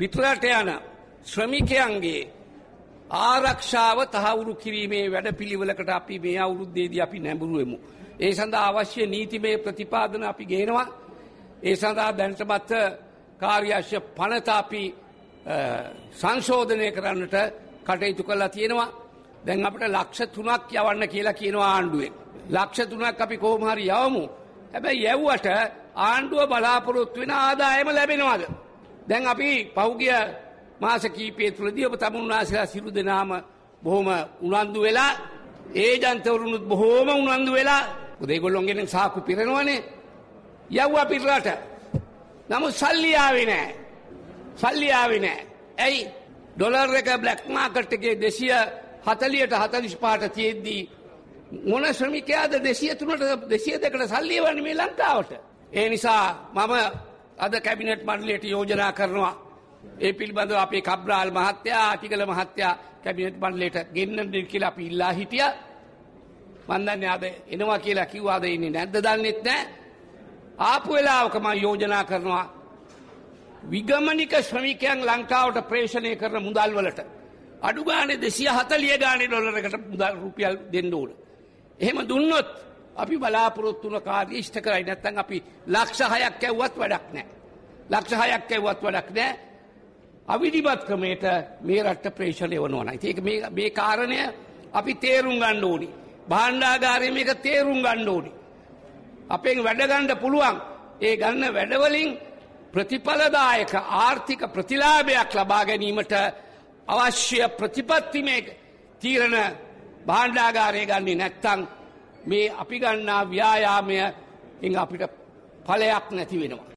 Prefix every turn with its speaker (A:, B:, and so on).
A: පිටරට යන ශ්‍රමිකයන්ගේ ආරක්ෂාව තහවුරු කිරීමේ වැඩ පිළිවෙලකට අපි මේ අවුරුද්දේදී අපි නැඹුරුවමු. ඒ සඳහා අවශ්‍ය නීතිමය ප්‍රතිපාදන අපි ගේනවා. ඒ සඳහා දැනටමත් කාර්යශ්‍ය පනත අපි සංශෝධනය කරන්නට කටයුතු කල්ලා තියෙනවා. දැන් අපට ලක්ෂ තුනක් යවන්න කියලා කියනවා ආණ්ඩුවේ. ලක්ෂ තුනක් අපි කෝමහරි යවමු. හැබැයි යැව්වට ආණ්ඩුව බලාපොරොත්තු වෙන ආදායම ලැබෙනවාද. දැන් අපි පහුගිය මාස කීපය තුළදී ඔබ තමුන්නාසලා සිරු දෙනාම බොහොම උනන්දු වෙලා ඒ ජන්තවරුණුත් බොහෝම උනන්දු වෙලා උදේගොල්ලොන්ගෙන සාකු පිරෙනවනේ. යව්ව පිටරට නමුත් සල්ලියාවේ නෑ. සල්ලියාවේ නෑ. ඇයි? ඩොලර් එක බ්ලක් මාකට් එකේ දෙසිය හතලියට හතලිස් පාට තියෙද්දී මොන ශ්‍රමිකයාද දෙසිය තුනට දෙසිය දෙකට සල්ලිය වන මේ ලංකාවට. ඒ නිසා මම අද කැබිනට් මණ්ඩලයට යෝජනා කරනවා. ඒ පිළිබඳව අපේ කබ්‍රාල් මහත්තයා ආටිකල මහත්තයා කැබිනට් මණ්ඩලයට ගෙන්න්න කියලා අපි ඉල්ලා හිටිය මන්දන්න අද එනවා කියලා කිව්වාද ඉන්නේ නැද්ද දන්නෙත් නෑ ආපු වෙලාවකම යෝජනා කරනවා විගමනික ශ්‍රමිකයන් ලංකාවට ප්‍රේෂණය කරන මුදල්වලට අඩු ගානේ දෙසිය හතලිය ගානේ ඩොලරකට මුදල් රුපියල් දෙන්න ඕන. එහෙම දුන්නොත් අපි බලාපොරොත්තුන කාර්ය ඉෂ්ට කරයි නැත්තන් අපි ලක්ෂ හයක් ඇව්වත් වැඩක් නෑ. ලක්ෂ හයක් ඇව්වත් වැඩක් නෑ අවිධිමත් ක්‍රමයට මේ රට්ට ප්‍රේෂණය වනවනයි. ඒක මේ කාරණය අපි තේරුම් ගණ්ඩ ඕනි. බාණ්ඩාගාරය මේක තේරුම් ගණ්ඩ ඕනි. අපෙන් වැඩගණ්ඩ පුළුවන් ඒ ගන්න වැඩවලින් ප්‍රතිඵලදායක ආර්ථික ප්‍රතිලාභයක් ලබා ගැනීමට අවශ්‍ය ප්‍රතිපත්තිමේ තීරණ බාණ්ඩාගාරය ගන්නේ නැත්තං මේ අපි ගන්නා ව්‍යායාමය එ අපිට ඵලයක් නැති වෙනවා.